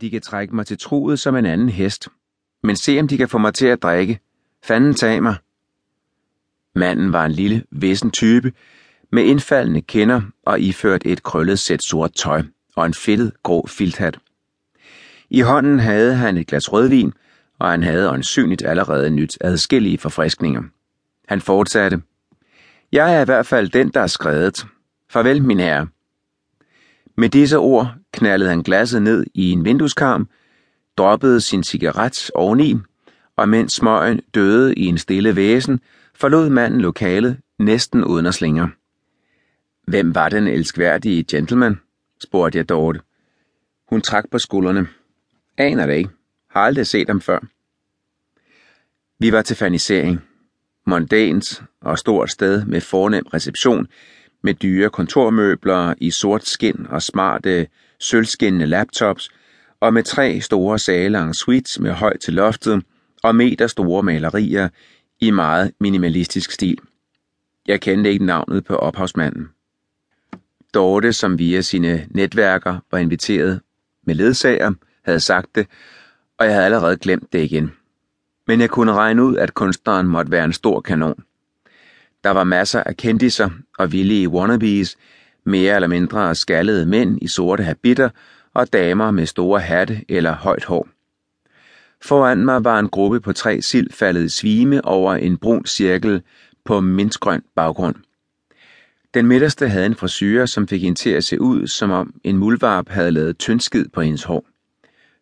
De kan trække mig til troet som en anden hest, men se om de kan få mig til at drikke. Fanden tag mig. Manden var en lille, vissen type, med indfaldende kinder og iført et krøllet sæt sort tøj og en fedtet grå filthat. I hånden havde han et glas rødvin, og han havde øjensynligt allerede nyt adskillige forfriskninger. Han fortsatte. Jeg er i hvert fald den, der er skrevet. Farvel, min herre. Med disse ord knaldede han glasset ned i en vindueskarm, droppede sin cigaret oveni, og mens smøgen døde i en stille væsen, forlod manden lokalet næsten uden at slinger. Hvem var den elskværdige gentleman? spurgte jeg Dorte. Hun trak på skuldrene. Aner det ikke. Har aldrig set ham før. Vi var til fanisering. Mondænt og stort sted med fornem reception, med dyre kontormøbler i sort skin og smarte, sølvskinnende laptops, og med tre store sale suites med højt til loftet og meter store malerier i meget minimalistisk stil. Jeg kendte ikke navnet på ophavsmanden. Dorte, som via sine netværker var inviteret med ledsager, havde sagt det, og jeg havde allerede glemt det igen. Men jeg kunne regne ud, at kunstneren måtte være en stor kanon. Der var masser af kendiser og villige wannabes, mere eller mindre skaldede mænd i sorte habitter og damer med store hatte eller højt hår. Foran mig var en gruppe på tre sild faldet i svime over en brun cirkel på mintgrøn baggrund. Den midterste havde en frisyre, som fik hende til at se ud, som om en muldvarp havde lavet tyndskid på hendes hår.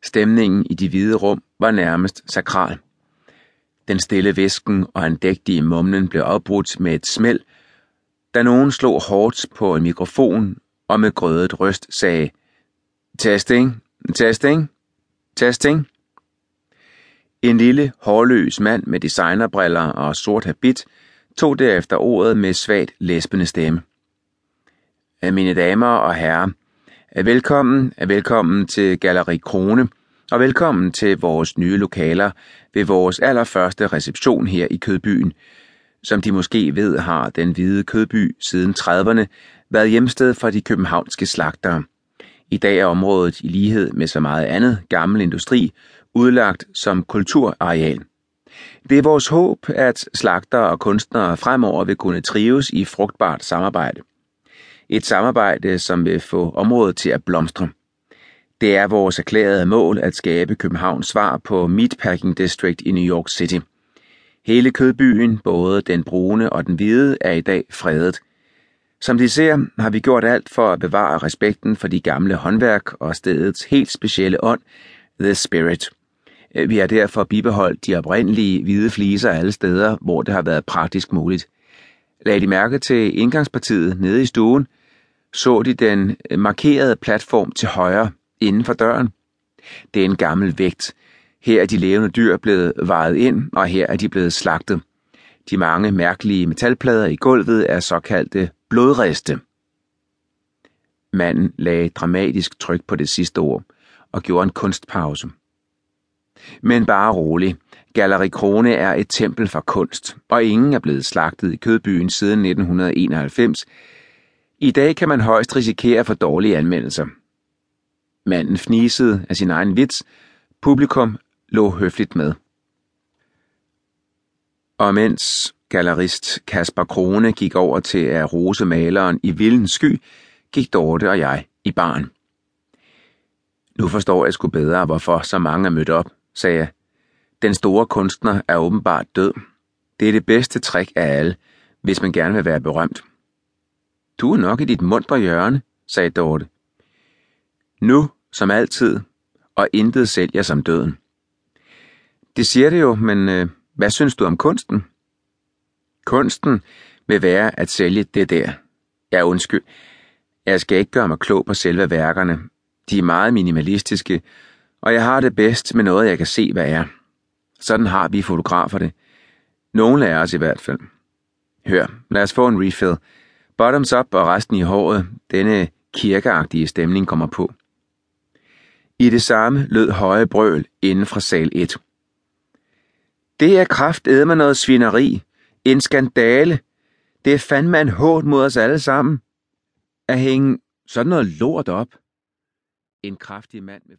Stemningen i de hvide rum var nærmest sakral. Den stille væsken og andægtige mumlen blev afbrudt med et smæld, da nogen slog hårdt på en mikrofon og med grødet røst sagde Testing, testing, testing. En lille, hårløs mand med designerbriller og sort habit tog derefter ordet med svagt læspende stemme. Mine damer og herrer, velkommen, velkommen til Galeri Krone, og velkommen til vores nye lokaler ved vores allerførste reception her i Kødbyen. Som de måske ved, har den hvide Kødby siden 30'erne været hjemsted for de københavnske slagtere. I dag er området i lighed med så meget andet gammel industri udlagt som kulturareal. Det er vores håb, at slagtere og kunstnere fremover vil kunne trives i frugtbart samarbejde. Et samarbejde, som vil få området til at blomstre. Det er vores erklærede mål at skabe Københavns svar på Meatpacking District i New York City. Hele kødbyen, både den brune og den hvide, er i dag fredet. Som de ser, har vi gjort alt for at bevare respekten for de gamle håndværk og stedets helt specielle ånd, The Spirit. Vi har derfor bibeholdt de oprindelige hvide fliser alle steder, hvor det har været praktisk muligt. Lagde de mærke til indgangspartiet nede i stuen, så de den markerede platform til højre inden for døren. Det er en gammel vægt. Her er de levende dyr blevet vejet ind, og her er de blevet slagtet. De mange mærkelige metalplader i gulvet er såkaldte blodriste. Manden lagde dramatisk tryk på det sidste ord og gjorde en kunstpause. Men bare rolig. Galleri Krone er et tempel for kunst, og ingen er blevet slagtet i kødbyen siden 1991. I dag kan man højst risikere for dårlige anmeldelser. Manden fnisede af sin egen vits. Publikum lå høfligt med. Og mens gallerist Kasper Krone gik over til at rose maleren i vildens sky, gik Dorte og jeg i baren. Nu forstår jeg sgu bedre, hvorfor så mange er mødt op, sagde jeg. Den store kunstner er åbenbart død. Det er det bedste trick af alle, hvis man gerne vil være berømt. Du er nok i dit mundre hjørne, sagde Dorte. Nu, som altid, og intet sælger som døden. Det siger det jo, men øh, hvad synes du om kunsten? Kunsten vil være at sælge det der. Ja, undskyld. Jeg skal ikke gøre mig klog på selve værkerne. De er meget minimalistiske, og jeg har det bedst med noget, jeg kan se, hvad er. Sådan har vi fotografer det. Nogle af os i hvert fald. Hør, lad os få en refill. Bottoms up og resten i håret. Denne kirkeagtige stemning kommer på. I det samme lød høje brøl inden fra sal 1. Det er kraft med noget svineri. En skandale. Det er fandme en hård mod os alle sammen. At hænge sådan noget lort op. En kraftig mand med